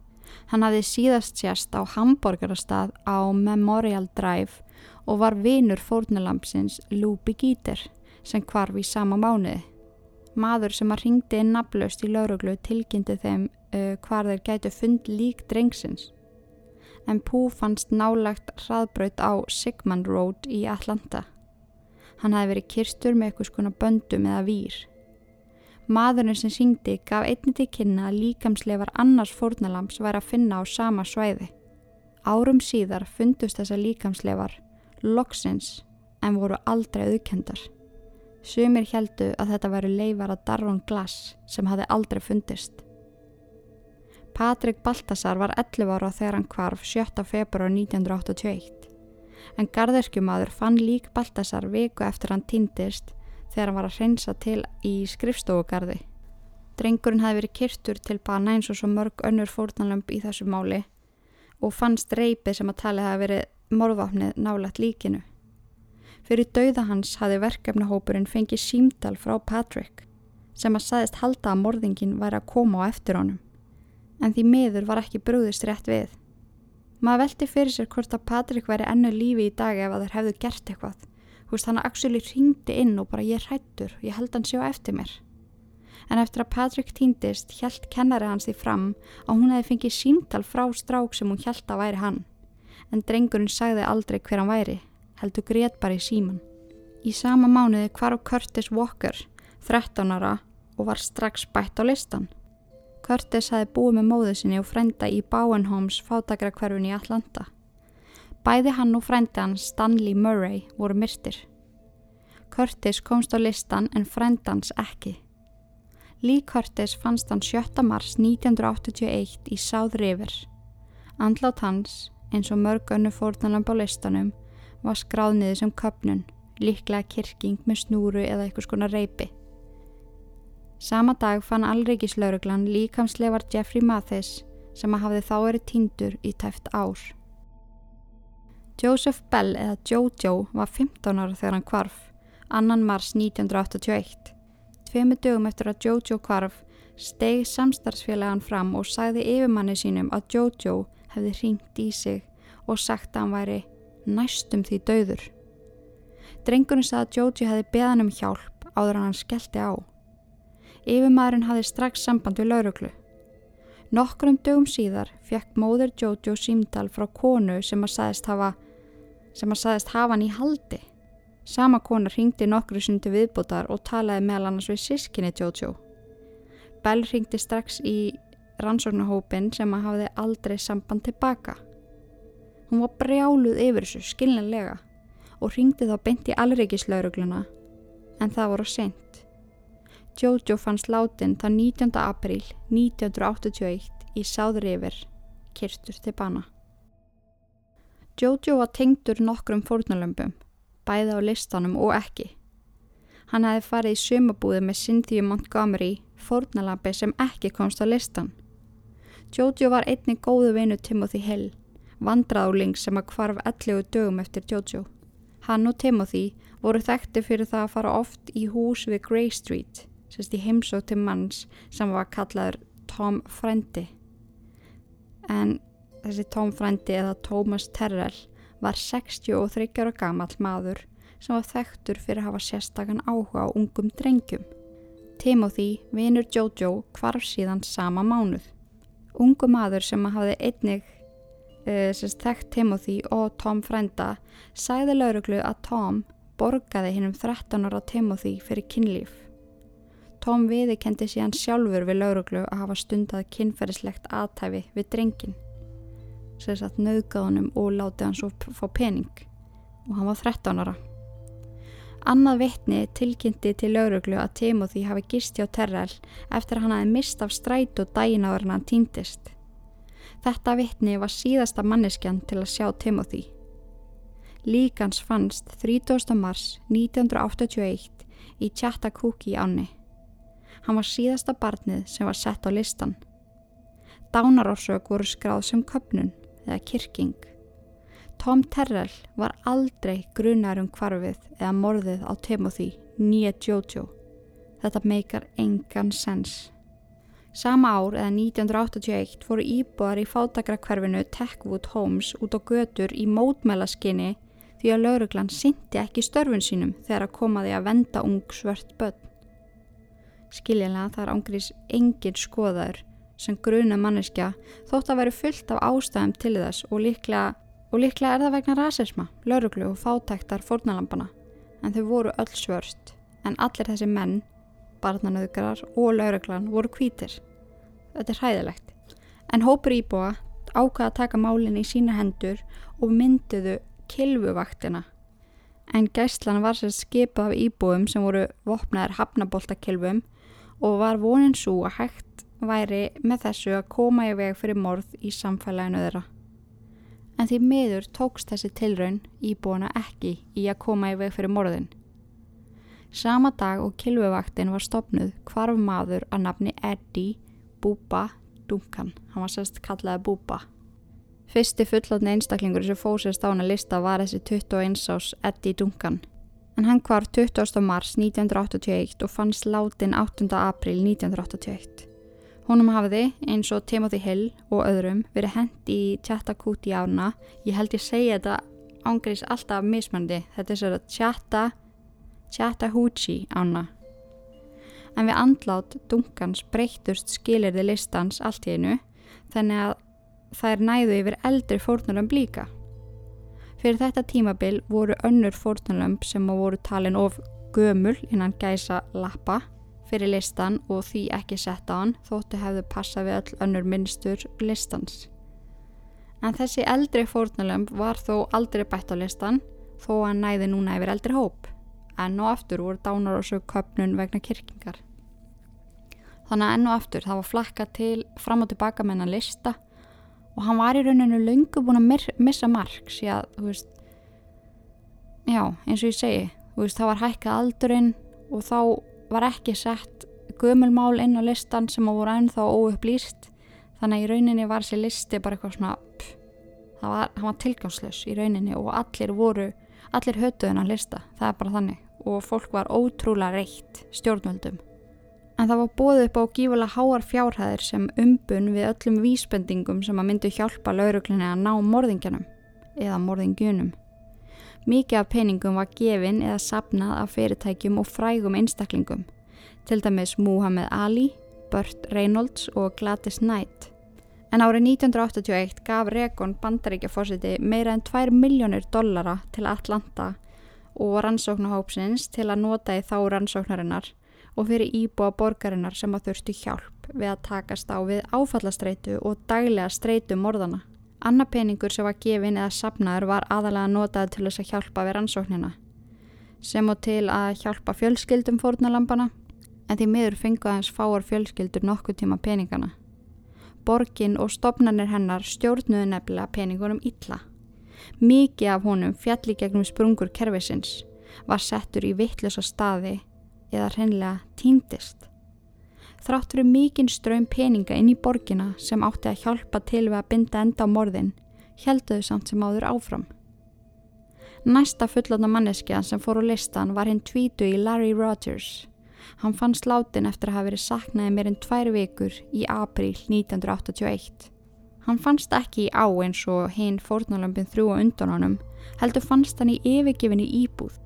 Speaker 1: Hann hafði síðast sérst á Hamburgerastað á Memorial Drive og var vinur fórnulampsins Luby Gítir sem kvarfi í sama mánuði. Maður sem að ringdi inn naflust í lauruglu tilkynnti þeim uh, hvar þeir gætu fund lík drengsins en Pú fannst nálagt hraðbraut á Sigmund Road í Atlanta. Hann hafi verið kirstur með eitthvað skona böndum eða výr. Maðurinn sem syngdi gaf einni til kynna að líkamsleifar annars fórnalams væri að finna á sama svæði. Árum síðar fundust þessa líkamsleifar loksins en voru aldrei auðkendar. Sumir heldu að þetta væri leifar að Darron Glass sem hafi aldrei fundist. Patrik Baltasar var 11 ára þegar hann kvarf 7. februar 1981 en garðirkjumadur fann lík Baltasar viku eftir hann týndist þegar hann var að hreinsa til í skrifstofugarði. Drengurinn hafi verið kyrstur til bana eins og svo mörg önnur fórnalömp í þessu máli og fannst reipið sem að tali hafi verið morðvapnið nálat líkinu. Fyrir dauða hans hafi verkefnahópurinn fengið símdal frá Patrik sem að saðist halda að morðingin væri að koma á eftir honum en því miður var ekki brúðist rétt við. Maður veldi fyrir sér hvort að Patrik væri ennu lífi í dag ef að þeir hefðu gert eitthvað. Veist, hann actually ringdi inn og bara ég hrættur, ég held hann sjá eftir mér. En eftir að Patrik týndist, hjælt kennari hans því fram að hún hefði fengið símtal frá strák sem hún hjælt að væri hann. En drengurinn sagði aldrei hver hann væri, heldur grét bara í síman. Í sama mánuði hvar á Curtis Walker, 13 ára, og var strax bætt á listan. Curtis hafi búið með móðu sinni og frænda í Bowenholms fátakrakverfin í Atlanta. Bæði hann og frænda hann Stanley Murray voru myrtir. Curtis komst á listan en frændans ekki. Lee Curtis fannst hann 7. mars 1981 í South River. Andlátt hans, eins og mörg önnu fórnalamb á listanum, var skráðniði sem köpnun, líklega kirking með snúru eða eitthvað skona reypi. Sama dag fann allreikislauruglan líkamsleifar Jeffrey Mathis sem að hafði þá verið tindur í tæft ár. Joseph Bell eða Jojo var 15 ára þegar hann kvarf, annan mars 1981. Tveimu dögum eftir að Jojo kvarf steg samstarfsfélagan fram og sagði yfirmanni sínum að Jojo hefði hringt í sig og sagt að hann væri næstum því döður. Drengurinn sagði að Jojo hefði beðan um hjálp áður hann skellti á. Yfirmaðurinn hafði strax samband við lauruglu. Nokkrum dögum síðar fekk móður Jojo símdal frá konu sem að saðist hafa, sem að saðist hafa hann í haldi. Sama kona ringdi nokkru sundi viðbútar og talaði meðal annars við sískinni Jojo. Bell ringdi strax í rannsóknarhópin sem að hafiði aldrei samband tilbaka. Hún var brjáluð yfir þessu skilnilega og ringdi þá beint í allreikislaurugluna en það voru sent. Jojo fannst látin það 19. april 1981 í South River, kyrstur til bana. Jojo var tengdur nokkrum fórnalömpum, bæði á listanum og ekki. Hann hefði farið í sumabúði með Cynthia Montgomery, fórnalampi sem ekki komst á listan. Jojo var einni góðu vinu Timothy Hill, vandraðúling sem að kvarf 11 dögum eftir Jojo. Hann og Timothy voru þekkti fyrir það að fara oft í hús við Grey Street, sérst í heimsótt til manns sem var kallaður Tom Frendi. En þessi Tom Frendi eða Thomas Terrell var 63 ára gammal maður sem var þekktur fyrir að hafa sérstakann áhuga á ungum drengjum. Timothy, vinur Jojo, kvarf síðan sama mánuð. Ungu maður sem hafði einnig uh, þekkt Timothy og Tom Frenda sagði lauruglu að Tom borgaði hinn um 13 ára Timothy fyrir kynlíf. Tom viði kendi síðan sjálfur við lauruglu að hafa stundað kynferðislegt aðtæfi við drengin. Sér satt nöðgáðunum og látið hann svo fá pening og hann var 13 ára. Annað vittni tilkynnti til lauruglu að Timothy hafi gist hjá Terrell eftir hann hafi mist af stræt og dæin áður en hann týndist. Þetta vittni var síðasta manneskjan til að sjá Timothy. Líkans fannst 30. mars 1981 í Chattahoochee áni. Hann var síðasta barnið sem var sett á listan. Dánarórsök voru skráð sem köpnun eða kirking. Tom Terrell var aldrei grunar um kvarfið eða morðið á Timothy nýja Jojo. Þetta meikar engan sens. Sama ár eða 1981 fóru íbúðar í fátakrakverfinu Techwood Homes út á götur í mótmælaskinni því að lauruglan syndi ekki störfun sínum þegar að komaði að venda ung svört börn. Skiljanlega þar ángrís engin skoðaður sem gruna manneskja þótt að veru fullt af ástæðum til þess og líklega Og líklega er það vegna rasisma, lauruglu og fátæktar fórnalampana, en þau voru öll svörst, en allir þessi menn, barnanauðgarar og lauruglan voru kvítir. Þetta er hræðilegt. En hópur íbúa ákvaða að taka málinni í sína hendur og mynduðu kilvuvaktina. En gæslan var sér skipað af íbúum sem voru vopnaðir hafnaboltakilvum og var vonin svo að hægt væri með þessu að koma í veg fyrir morð í samfélaginu þeirra en því miður tókst þessi tilraun íbúana ekki í að koma í veg fyrir morðin. Sama dag og kilvuvaktin var stopnuð hvarf maður að nafni Eddie Búba Duncan, hann var sérst kallaði Búba. Fyrsti fullotni einstaklingur sem fóðsist á hana lista var þessi 21 ás Eddie Duncan, en hann hvar 20. mars 1981 og fannst látin 8. april 1981. Honum hafiði eins og Timothy Hill og öðrum verið hendi í Chattahoochee ána. Ég held ég segja þetta ángrís alltaf mismandi. Þetta er svona Chatta, Chattahoochee ána. En við andlát Dunkans breyttust skilirði listans allt í einu þannig að það er næðu yfir eldri fórnulömb líka. Fyrir þetta tímabil voru önnur fórnulömb sem voru talin of gömul innan gæsa lappa fyrir listan og því ekki sett á hann þóttu hefðu passa við öll önnur minnstur listans. En þessi eldri fórnalömb var þó aldrei bætt á listan þó að næði núna yfir eldri hóp enn og aftur voru dánar og svo köpnun vegna kirkingar. Þannig að enn og aftur það var flakka til fram og tilbaka með hann lista og hann var í rauninu lungu búin að missa mark síðan, þú veist, já, eins og ég segi, þú veist, það var hækkað aldurinn og þá var ekki sett gömulmál inn á listan sem á voru ennþá óupplýst. Þannig að í rauninni var þessi listi bara eitthvað svona pff, það var, var tilgangslös í rauninni og allir voru allir hötuðin að lista, það er bara þannig. Og fólk var ótrúlega reitt stjórnvöldum. En það var bóðið upp á gífulega háar fjárhæðir sem umbun við öllum vísbendingum sem að myndu hjálpa lauruglinni að ná morðingjanum eða morðingjunum Mikið af peningum var gefin eða sapnað af fyrirtækjum og frægum einstaklingum, til dæmis Muhammed Ali, Burt Reynolds og Gladys Knight. En árið 1981 gaf Regon bandaríkjafósiti meira en 2 miljónir dollara til Atlanta og rannsóknahópsins til að nota í þá rannsóknarinnar og fyrir íbúa borgarinnar sem að þurftu hjálp við að takast á við áfallastreitu og daglega streitu morðana. Anna peningur sem var gefin eða sapnaður var aðalega notað til þess að hjálpa við rannsóknina sem og til að hjálpa fjölskyldum fórnalampana en því miður fengu aðeins fáar fjölskyldur nokkuð tíma peningana. Borgin og stopnarnir hennar stjórnuðu nefnilega peningunum illa Mikið af honum fjalli gegnum sprungur kervisins, var settur í vittlösa staði eða hreinlega týndist. Þrátt fyrir mikinn ströym peninga inn í borgina sem átti að hjálpa til við að binda enda á morðin, helduðu samt sem áður áfram. Næsta fullotna manneskja sem fór á listan var hinn tvítu í Larry Rogers. Hann fann slátin eftir að hafa verið saknaði meirinn tvær vikur í april 1981. Hann fannst ekki í á eins og hinn fórnalömpin þrjú og undan honum, heldur fannst hann í yfirgefinni íbúð.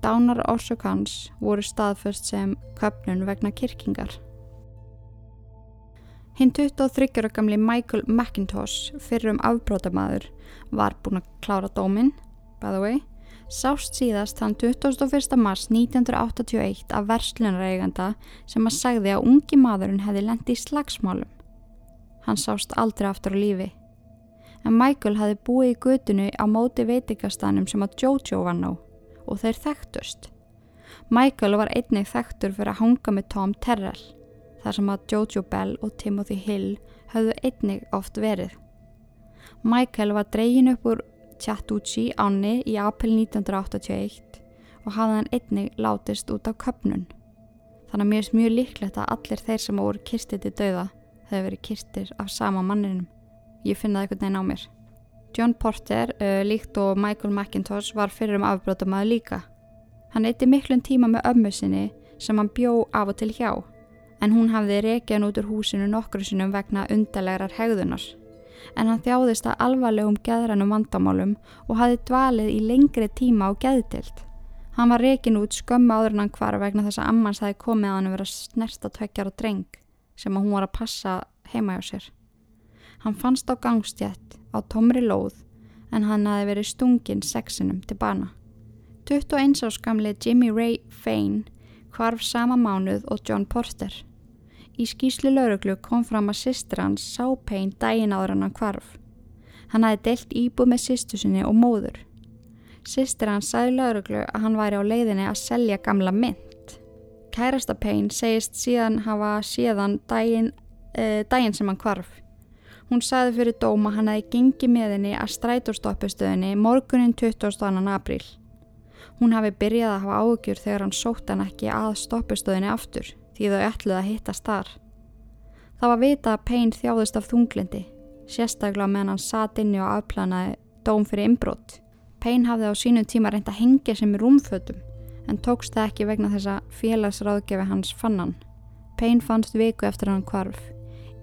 Speaker 1: Dánar orsök hans voru staðförst sem köpnun vegna kirkingar. Hinn 23. gamli Michael McIntosh fyrir um afbrótamaður var búin að klára dóminn by the way, sást síðast þann 21. mars 1981 af verslunareiganda sem að sagði að ungi maðurinn hefði lendi í slagsmálum. Hann sást aldrei aftur á lífi. En Michael hefði búið í gutinu á móti veitikastanum sem að Jojo vann á og þeir þekktust. Michael var einnig þekktur fyrir að hanga með Tom Terrell þar sem að Jojo Bell og Timothy Hill höfðu einnig oft verið. Michael var dreyin upp úr Chattoochee áni í april 1981 og hafði hann einnig látist út á köpnun. Þannig að mér er mjög líklegt að allir þeir sem voru kirstið til dauða hefur verið kirstir af sama manninum. Ég finnaði eitthvað neina á mér. John Porter, uh, líkt og Michael McIntosh, var fyrir um afbrótamaður líka. Hann eitti miklum tíma með ömmu sinni sem hann bjó af og til hjá, en hún hafði reykjan út úr húsinu nokkru sinum vegna undarlegar hegðunar en hann þjáðist að alvarlegum geðrænum vandamálum og hafi dvalið í lengri tíma á geðtilt. Hann var rekin út skömmu áður en hann hvar vegna þess að ammans hafi komið að hann vera snersta tvekjar og dreng sem að hún var að passa heima hjá sér. Hann fannst á gangstjætt á tomri lóð en hann hafi verið stungin sexinum til bana. 21 áskamli Jimmy Ray Fain hvarf sama mánuð og John Porter. Í skýslu lauruglu kom fram að sýstir hans sá Payne dægin áður hann hvarf. Hann hafi deilt íbúð með sýstusinni og móður. Sýstir hans sagði lauruglu að hann væri á leiðinni að selja gamla mynd. Kærasta Payne segist síðan hafa síðan dægin, eh, sem hann hvarf. Hún sagði fyrir dóma hann hefði gengið með henni að strætóstoppustöðinni morgunin 22. apríl. Hún hafi byrjað að hafa ágjur þegar hann sótt hann ekki að stoppustöðinni aftur því þau ætluð að hittast þar. Það var vita að Payne þjáðist af þunglindi, sérstaklega meðan hann satt inni og afplanaði dóm fyrir inbrott. Payne hafði á sínum tíma reynd að hengja sem í rúmfötum en tókst það ekki vegna þess að félagsráðgefi hans fann hann. Payne fannst viku eftir hann kvarf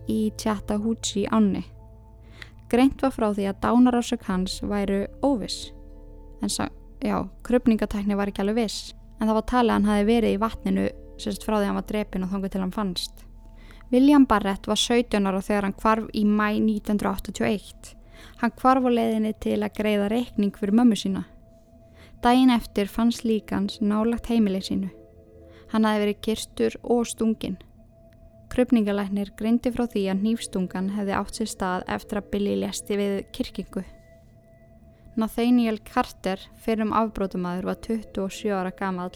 Speaker 1: í Chattahoochee áni. Greint var frá því að dánarásök hans væru óviss. En sá, já, krupningatækni var ekki alveg viss en það var talið að hann hafi verið í vatninu sérst frá því hann var drepin og þángu til hann fannst. William Barrett var 17 ára þegar hann kvarf í mæ 1981. Hann kvarf á leiðinni til að greiða reikning fyrir mömmu sína. Dægin eftir fannst líkans nálagt heimilið sínu. Hann hafi verið kirstur og stungin. Krupningalæknir greindi frá því að nýfstungan hefði átt sér stað eftir að Billy lesti við kirkingu. Nathaniel Carter, fyrir um afbrótumadur, var 27 ára gammal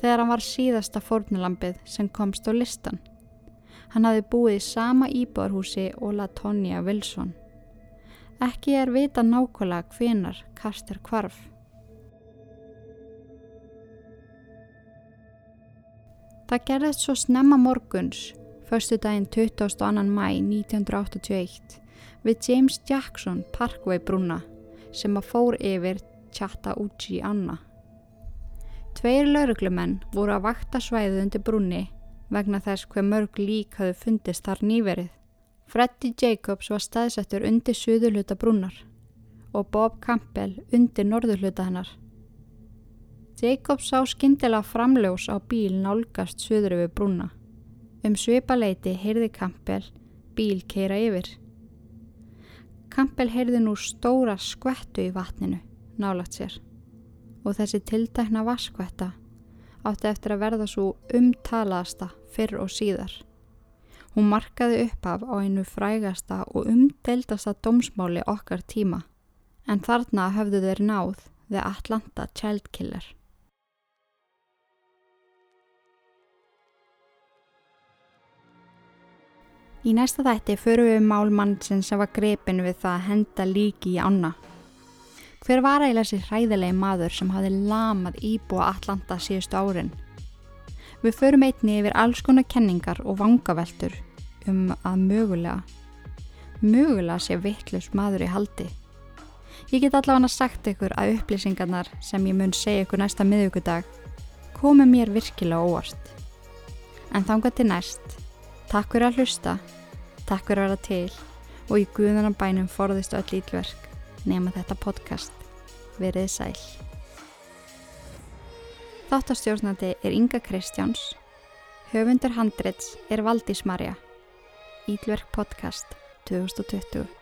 Speaker 1: þegar hann var síðasta fórnulambið sem komst á listan. Hann hafði búið í sama íbárhúsi og Latonia Wilson. Ekki er vita nákvæmlega hvenar Kaster kvarf. Það gerðist svo snemma morguns, förstu daginn 22. mæ 1981, við James Jackson Parkway brúna sem að fór yfir Chattahoochee Anna. Tveir lauruglumenn voru að vakta svæðið undir brunni vegna þess hver mörg lík hafði fundist þar nýverið. Freddy Jacobs var staðsettur undir suðurluta brunnar og Bob Campbell undir norðurluta hennar. Jacobs sá skindilega framljós á bíl nálgast suður yfir brunna. Um svipaleiti heyrði Campbell bíl keira yfir. Campbell heyrði nú stóra skvettu í vatninu nálagt sér og þessi tiltekna vaskvætta átti eftir að verða svo umtalaðasta fyrr og síðar. Hún markaði upphaf á einu frægasta og umdeildasta dómsmáli okkar tíma en þarna höfðu þeir náð The Atlanta Child Killer. Í næsta þætti förum við málmann sem var grepin við það að henda líki í ána. Hver var eiginlega þessi hræðilegi maður sem hafi lamað íbúa Atlanta síðustu árin? Við förum einni yfir alls konar kenningar og vangaveltur um að mögulega, mögulega sé vittlust maður í haldi. Ég get allavega sagt ykkur að upplýsingarnar sem ég mun segja ykkur næsta miðugudag komi mér virkilega óvart. En þanga til næst, takk fyrir að hlusta, takk fyrir að vera til og í guðanan bænum forðist öll ílverk nema þetta podcast. Verið sæl. Þáttastjórnandi er Inga Kristjáns. Höfundur handrits er Valdís Marja. Ílverk podcast 2020.